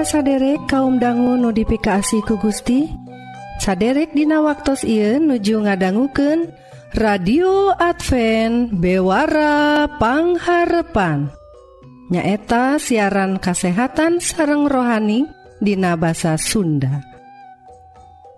para saderek kaum dangu notifikasi ku Gusti. Saderek Dina waktu Ieu nuju ngadangguken radio Advent bewarapangharpan nyaeta siaran kasehatan sareng rohani Dina basa Sunda.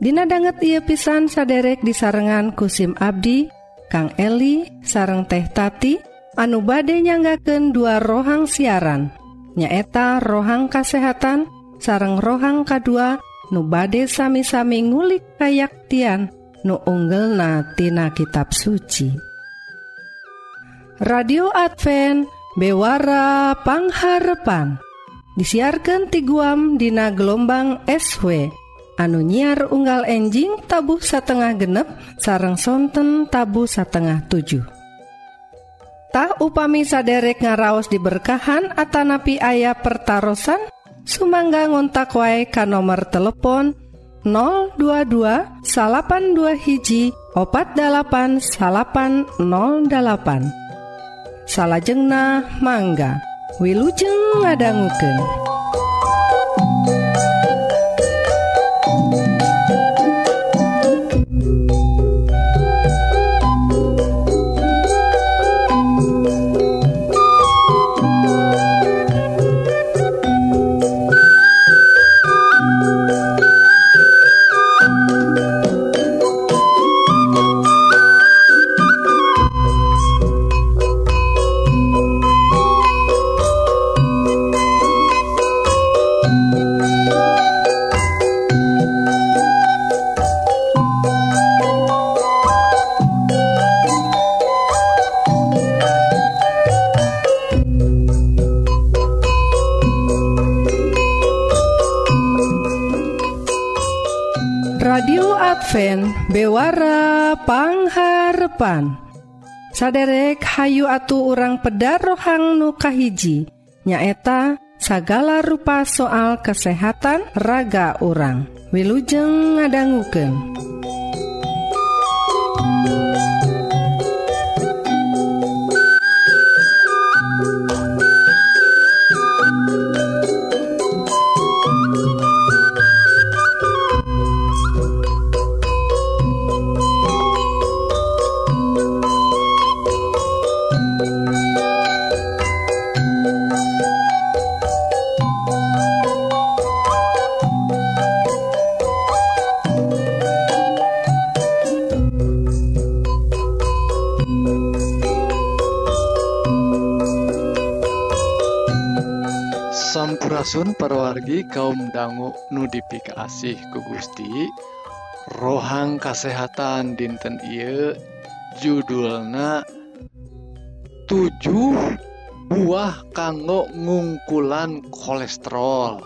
Dina banget ia pisan saderek di sarengan kusim Abdi Kang Eli sareng teh tati anu bade nyanggaken dua rohang siaran. Nyaeta rohang kasehatan sareng rohang kedua nu bade sami-sami ngulik kayaktian nu unggel natina kitab suci. Radio Advent bewarapangharepan disiarkan ti guam Dina gelombang SW anu nyiar unggal enjing tabuh satengah genep sarang sonten tabu satengah 7 upami saderek ngaraos diberkahan Atanapi ayah pertaran Sumangga ngontak wae ka nomor telepon 022 salapan dua hiji opat dalapan salapan 08 salahjengna mangga Wilujeng ngadangguken. kasopan saderek Hayu atu orang pedar rohang nukahiji nyaeta sagala rupa soal kesehatan raga orang wilujeng ngadangguken. Perwargi kaum dangu nudifikasi ku Gusti rohang kesehatan dinten ieu judulna tujuh buah kanggo ngungkulan kolesterol.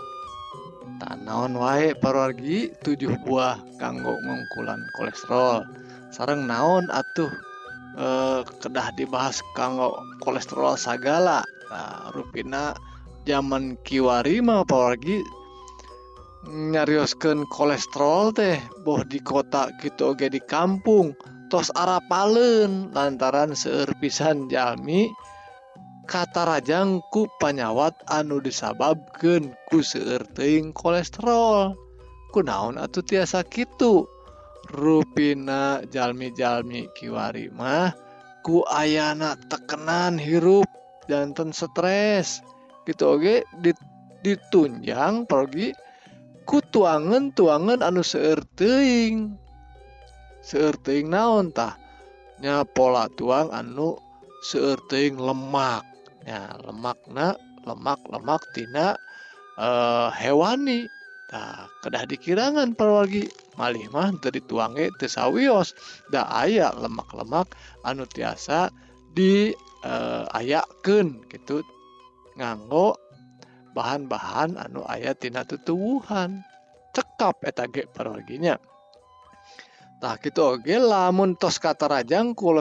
Tanaon wae perwargi tujuh buah kanggo ngungkulan kolesterol. Sareng naon atuh eh, kedah dibahas kanggo kolesterol sagala. Nah, rupina zaman Kiwari mah apalagi nyarioskeun kolesterol teh boh di kota gitu oge di kampung tos arapalen lantaran seueur pisan jalmi katarajang ku panyawat anu disababkeun ku seueur teuing kolesterol. Kunaon atuh tiasa kitu? Rupina jalmi-jalmi kiwari mah ku ayana tekenan hirup jantan stres. gitu oke? Dit, ditunjang pergi ku tuangan tuangan anu seerting seerting naon tah? Nya pola tuang anu seerting lemak. Ya lemak na lemak lemak tina uh, hewani. Nah, kedah dikirangan perwagi malih mah dari tuange tesawios da aya lemak-lemak anu tiasa di eh, uh, ayaken gitu. Nganggo bahan-bahan anu ayat tina tutuwuhan. Cekap eta ge parwarginya tah gitu oge lamun tos kata rajang ku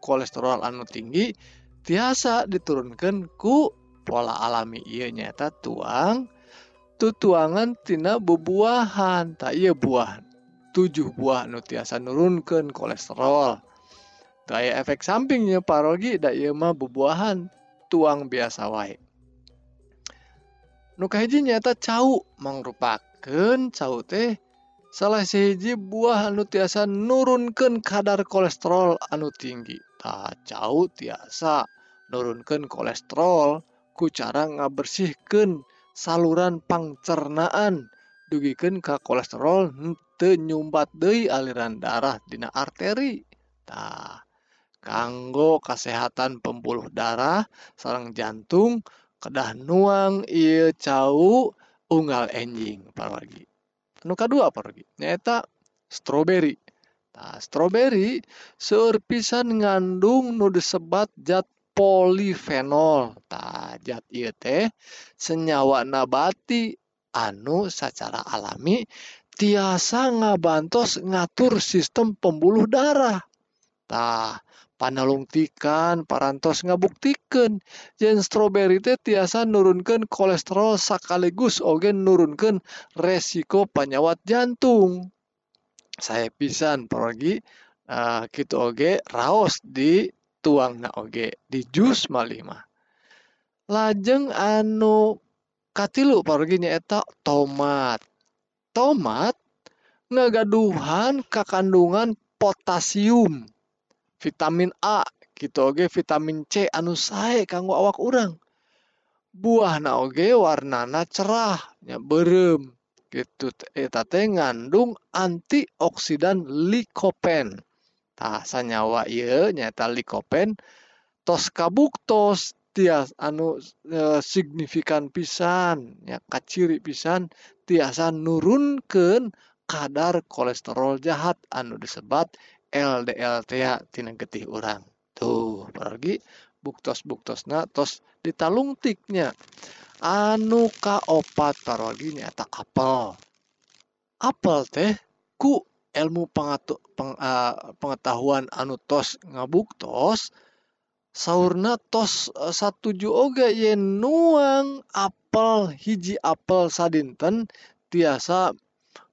kolesterol anu tinggi tiasa diturunkan ku pola alami. Iya nyata tuang tutuangan tina bebuahan tak iya buah tujuh buah anu tiasa nurunkan kolesterol. Kayak efek sampingnya parogi da iya mah bebuahan tuang biasa wae nuka hiji nyata cau mangrupaken cau teh. Salah sihiji buah anu tiasa nurunkan kadar kolesterol anu tinggi. Tak cau tiasa nurunkan kolesterol ku cara ngabersihkan saluran pangcernaan. Dugikan ke kolesterol henteu nyumbat dei aliran darah dina arteri. Tah kanggo kesehatan pembuluh darah sarang jantung kedah nuang iya cau unggal enjing parwargi anu kadua parwargi nyata stroberi. Nah stroberi seueur pisan ngandung nu disebat zat polifenol. Tah zat ieu teh senyawa nabati anu secara alami tiasa ngabantos ngatur sistem pembuluh darah. Tah panalungtikan parantos ngabuktikan. Yen stroberi teh tiasa nurunkan kolesterol sekaligus oge nurunkan resiko penyawat jantung. Saya pisan pergi uh, gitu oge raos di tuang na oge di jus malima lajeng anu katilu pergi nyaeta tomat. Tomat ngagaduhan kekandungan potasium vitamin A gitu oge vitamin C anu sae kanggo awak urang. Buah na oge warnana cerahnya berem gitu. Eta teh ngandung antioksidan likopen. Tah sanyawa ieu nyaeta likopen. Tos kabuktos tias anu e, signifikan pisan ya kaciri pisan tiasa nurunkeun kadar kolesterol jahat anu disebat LDL tina getih urang. Tuh pergi buktos buktosna tos. Ditalungtiknya anu kaopat parogi nyata apel. Apel teh ku ilmu pengatu, peng, uh, pengetahuan anu tos ngabuktos sauna tos uh, satuju oge yen nuang apel hiji apel sadinten tiasa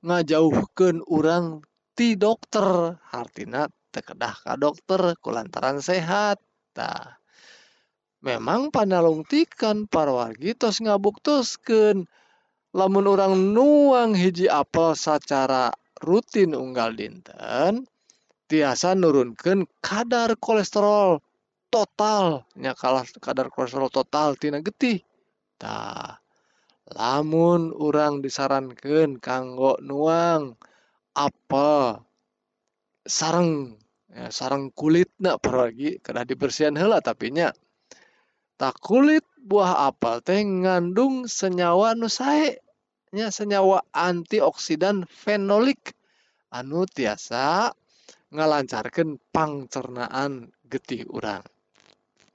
ngajauhkan orang ti dokter. Artina tekedah ka dokter kulantaran sehat. Tah memang panalungtikan para wargi tos ngabuktuskeun lamun orang nuang hiji apel secara rutin unggal dinten tiasa nurunkan kadar kolesterol total. Nya kalah kadar kolesterol total tina getih. Tah lamun orang disarankan kanggo nuang apa sarang ya, sarang kulit nak pergi kena dibersihan hela tapi nya tak kulit buah apel teh ngandung senyawa nu sae nya senyawa antioksidan fenolik. Anu tiasa ngalancarkan pangcernaan getih urang.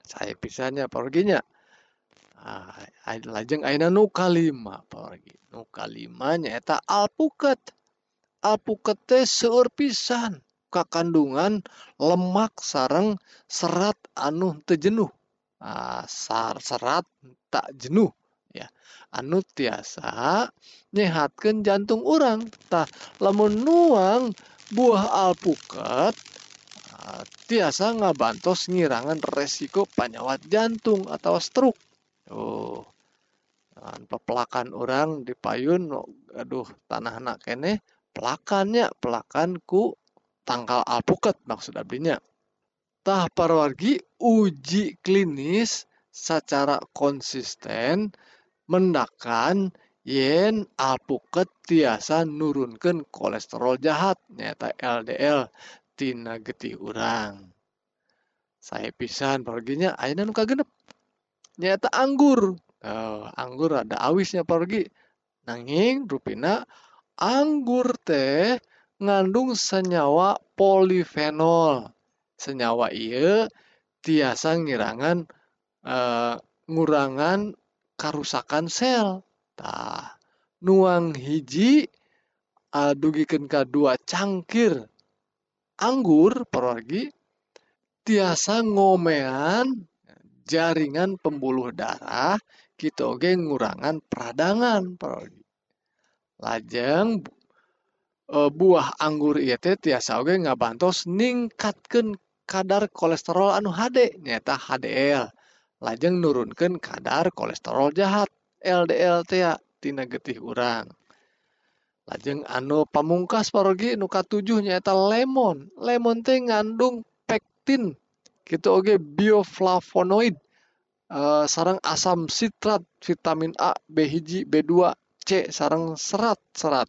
Saya pisahnya perginya ah, lajeng aina nu kalima pergi nu kalima nyata alpukat alpuket seueur pisan. Kandungan lemak sarang serat anu tejenuh ah, sar serat tak jenuh. Ya anu tiasa nyehatkan jantung orang tah lamun nuang buah alpukat ah, tiasa ngabantos ngirangan resiko penyawat jantung atau stroke. Oh pepelakan orang di payun aduh tanah anak kene pelakannya pelakanku tangkal alpukat maksud abdinya. Tah parwargi uji klinis secara konsisten mendakan yen alpukat tiasa nurunkan kolesterol jahat nyata LDL tina getih urang. Saya pisan perginya ayeuna nu kagenep? Nyata anggur. Oh, anggur ada awisnya pergi nanging rupina anggur teh ngandung senyawa polifenol. Senyawa iya tiasa ngirangan uh, ngurangan karusakan sel. Tah, nuang hiji uh, dugikeun ka dua cangkir anggur pergi tiasa ngomean jaringan pembuluh darah kita oge ngurangan peradangan lajeng e, buah anggur ieu teh tiasa oge ngabantos ningkatkeun kadar kolesterol anu HD nyata HDL lajeng nurunkan kadar kolesterol jahat LDLTtina getih urang. Lajeng anu pamungkas pargi nuka 7 nyaeta lemon. Lemon teh ngandung pektin gitu Oke bioflavonoid eh, sarang asam sitrat vitamin A B1 B2 C sarang serat-serat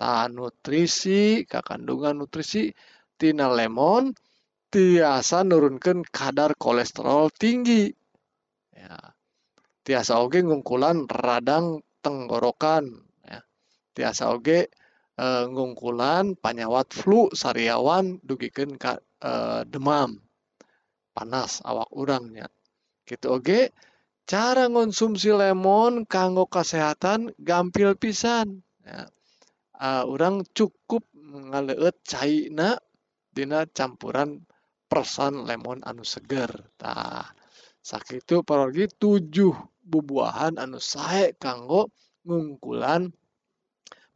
tahan nutrisi kekandungan nutrisi tina lemon tiasa nurunkan kadar kolesterol tinggi. Ya. Tiasa oge ngungkulan radang tenggorokan ya. Tiasa oge e, ngungkulan panyawat flu sariawan dugikeun ka e, demam. Panas awak urangnya gitu oge cara konsumsi lemon kanggo kesehatan gampil pisan. Ya. uh, orang cukup ngaleut caina dina campuran persan lemon anu seger. Tah sakitu parogi tujuh bubuahan anu sae kanggo ngungkulan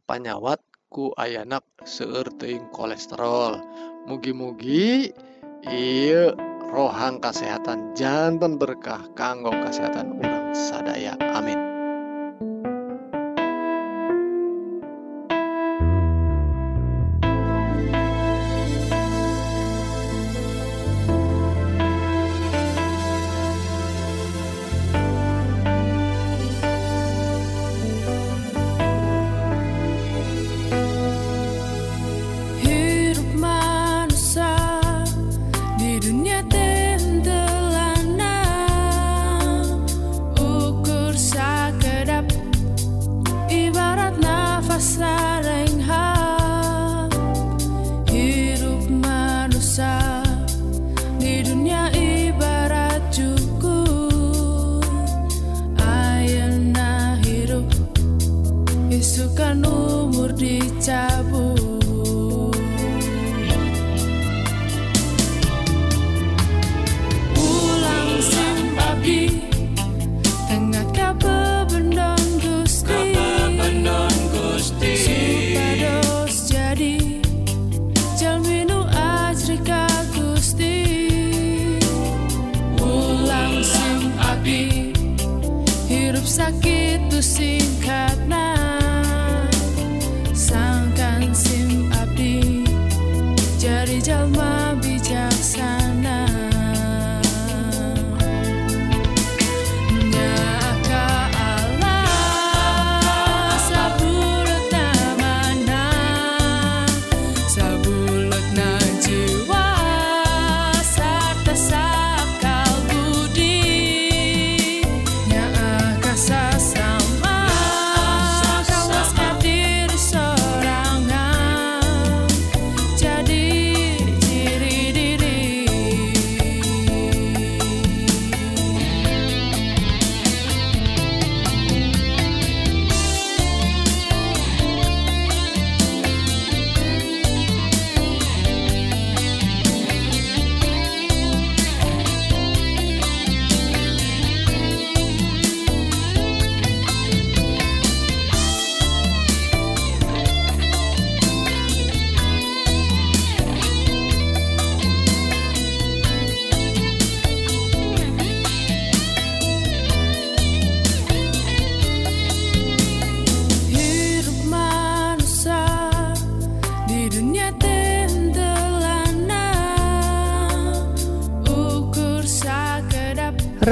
panyawat ku ayanak seueur kolesterol. Mugi-mugi iya rohang kesehatan jantan berkah kanggo kesehatan orang sadaya. Amin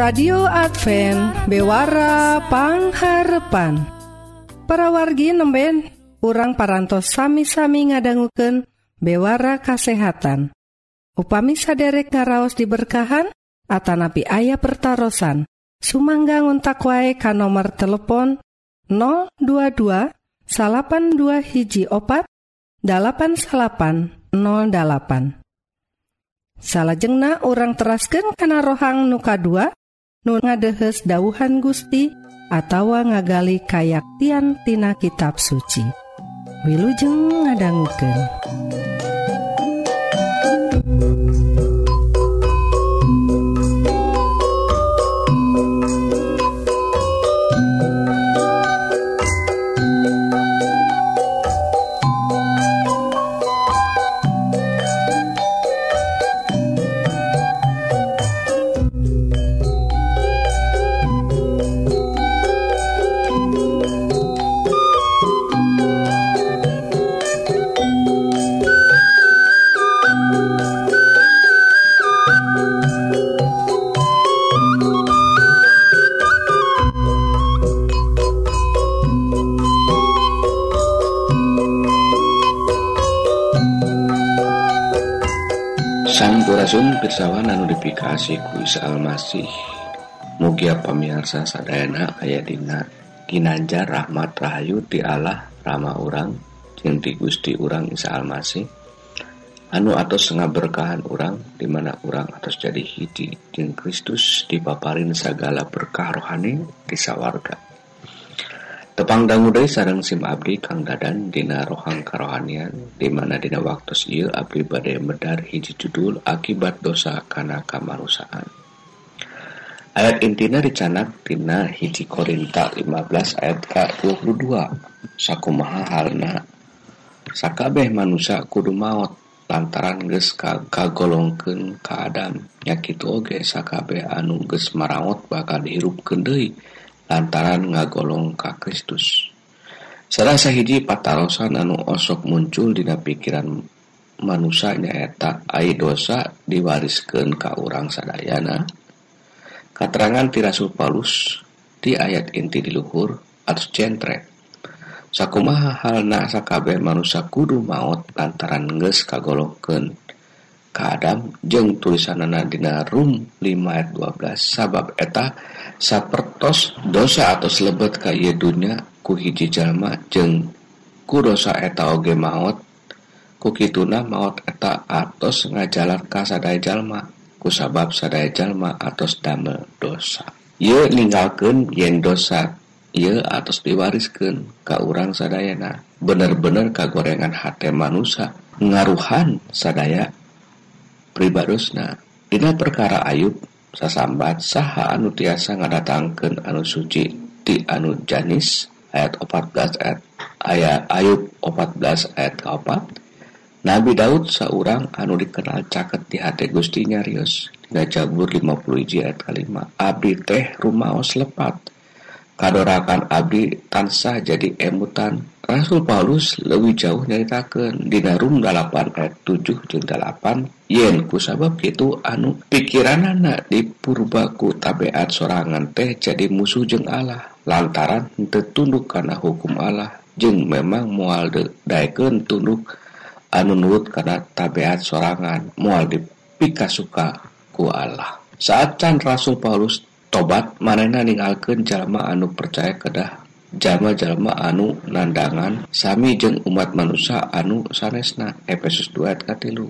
radio Advent bewarapangharpan parawargi nemben urang parantos sami-sami ngadangguken bewara kasehatan. Upami saderek ngaraos diberkahan Atanapi ayah pertaran Sumangga ngontak wae ka nomor telepon 022 salapan dua hiji opat 8808 salahjengna orang terasken kana rohang nuka 2 nu ngadehes dauhan Gusti atawa ngagali kayaktian tina kitab suci Wilujeng ngadangguken. Risawan anu ku kuis Almasih. Mugia pemirsa sadayana aya dina Ginanjar Rahmat Rahayu ti Allah Rama urang jeung ti Gusti urang Isa Almasih. Anu atos setengah berkahan urang dimana urang atas jadi hiji jeung Kristus dipaparin segala berkah rohani di sawarga. tepangdanggu dari sarang SIM Abdi Kang Dadan Dina rohang karohanian dimana Dina waktu ieu Abdi badai medar hiji judul akibat dosa karena kamarusaan ayat intina dicanak Dina hiji Korinta 15 ayat ke 22 sakumaha halna sakabeh manusia kudu maut lantaran ges kagolongken ka Adam. Nya kitu oge sakabeh anu ges marawat bakal dihirup kendei lantaran ngagolong ka Kristus. Salah sahiji patarosan anu osok muncul dina pikiran manusia nyaeta ai dosa diwariskan ka urang sadayana. Katerangan tirasul Paulus di ayat inti di luhur atau centre. Sakumaha halna sakabeh manusia kudu maut lantaran geus kagolongkeun. Ka Adam jeung tulisanana dina Rum 5 ayat 12 sabab eta sapertos dosa atau lebet ka ye dunya ku hiji jalma jeng ku dosa eta oge maut ku kituna maut eta atos ngajalan ka sadaya jalma ku sabab sadaya jalma atos damel dosa. Ye ninggalkeun yen dosa ye atos diwariskeun ka urang sadayana. Bener-bener kagorengan hate manusia ngaruhan sadaya pribadosna dina perkara Ayub sasambat saha anu tiasa ngadatangkan anu suci di anu janis ayat 14 ayat ayat Ayub 14 ayat keempat Nabi Daud seorang anu dikenal caket di hati gustinya Rius Dina Jabur 50 ayat kelima. Abdi teh rumaos lepat. Kadorakan abdi tansah jadi emutan Rasul Paulus lebih jauh nyaritakan di Rum 8 ayat 7 jeung 8 yen kusabab itu anu pikiranana dipurbaku tabiat sorangan teh jadi musuh jeung Allah. Lantaran tertunduk karena hukum Allah. Jeung memang mual daeken tunduk anu nurut karena tabiat sorangan. Mual dipikasuka ku Allah. Saat can Rasul Paulus tobat manena ninggalkeun jalma anu percaya kedah jalma-jalma anu nandangan sami jeung umat manusia anu sanesna Efesus 2 katilu.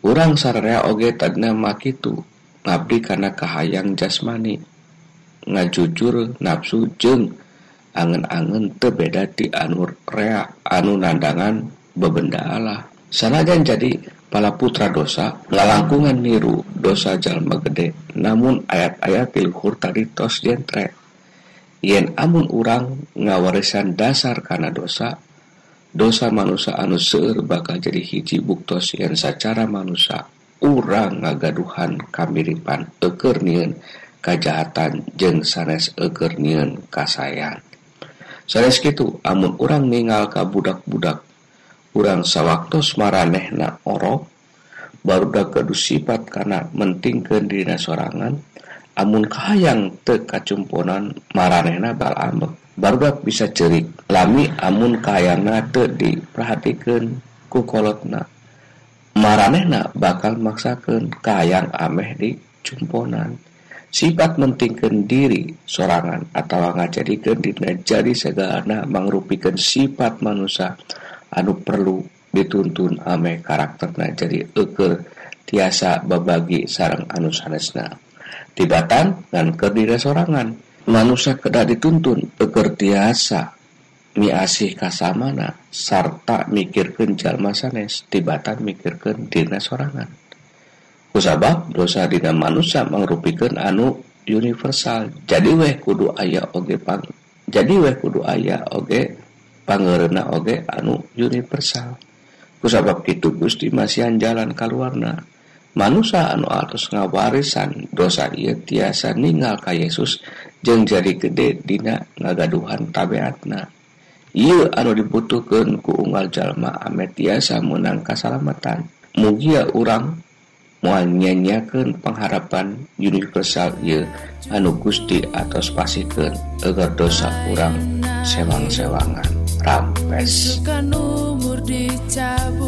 Urang sararea oge tadna makitu ngabdi karena kahayang jasmani. Ngajujur nafsu jeng angen-angen tebeda di anur rea anu nandangan bebenda Allah. Sanajan jadi pala putra dosa ngalangkungan niru dosa jalma gede namun ayat-ayat pilhur tadi tos jentre. yen amun urang ngawarisan dasar karena dosa dosa manusia anu seueur bakal jadi hiji buktos yen secara manusia urang ngagaduhan kamiripan eukeur nieun kajahatan jeung sanes ekernian kasayan sanes kitu amun urang ningal ka budak-budak urang sawaktos maranehna orok baru dak sifat karena mentingkeun dina sorangan amun kahayang teu kacumponan maranehna bal ambek. Barudak bisa cerik lami amun kahayangna teu diperhatikeun ku kolotna. Maranehna bakal maksakeun kahayang ameh di cumponan. Sifat mentingkan diri sorangan atau ngajadikan dina jadi segala mangrupikan sifat manusia anu perlu dituntun ameh karakterna jadi eker tiasa babagi sarang anu sanesna. tibatan dan kedire sorangan manusia kedah dituntun teger tiasa miasih kasamana sarta mikirkan jalma sanes tibatan mikirkan dina sorangan kusabab dosa dina manusia mengrupikan anu universal. Jadi weh kudu ayah oge pang jadi weh kudu ayah oge pangerena oge anu universal. Kusabab kitu Gusti masihan jalan kaluarna. manusia anu atus ngawarisan dosa ia tiasa ninggal ka Yesus jeng jadi gede dina ngagaduhan tabeatna. Ia anu dibutuhkan ku unggal jalma ame tiasa menang kasalamatan. Mugia urang mual nyanyakan pengharapan universal ia anu gusti atas pasikeun agar dosa urang sewang-sewangan rampes. Umur dicabut.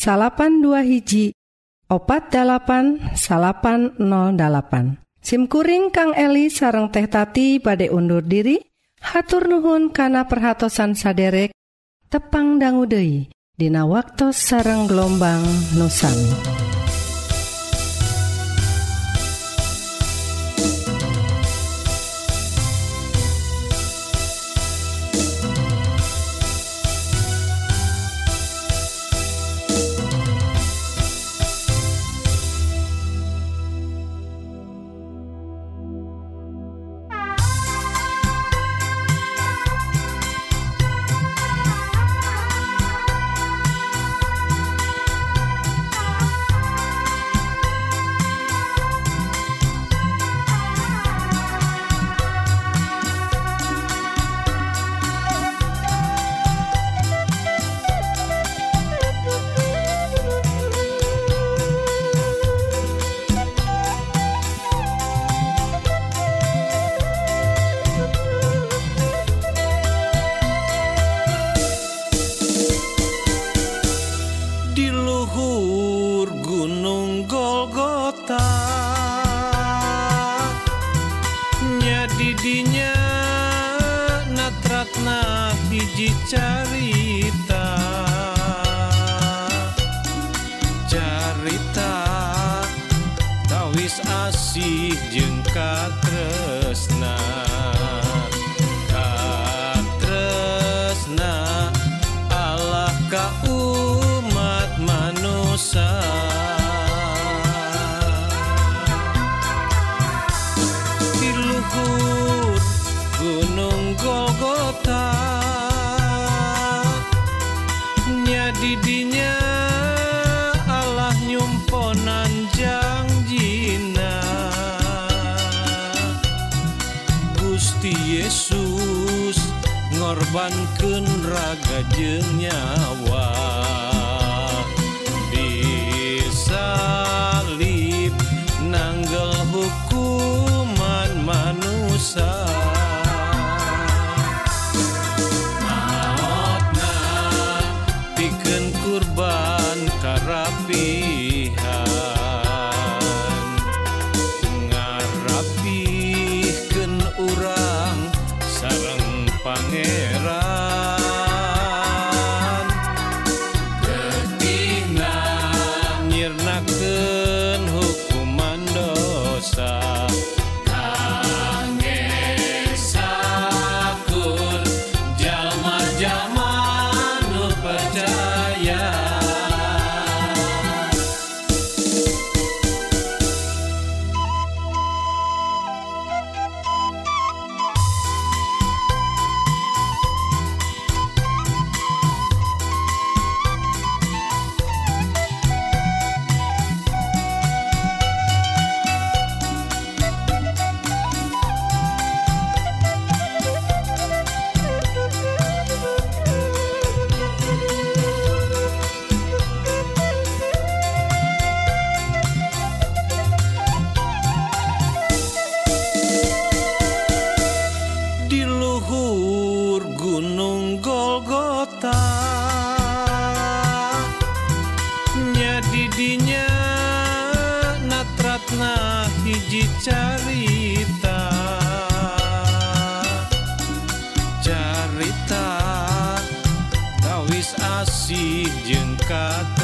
salapan dua hiji opat 8 salapan 08 SIMkuring Kang Eli sareng teh tati badai undur diri hatur nuhun kana perhatsan saderek tepang danggudehi Dina waktu sareng gelombang nusami. korbankenraga jenyawa hiji carita. Carita kawis asih jengkat.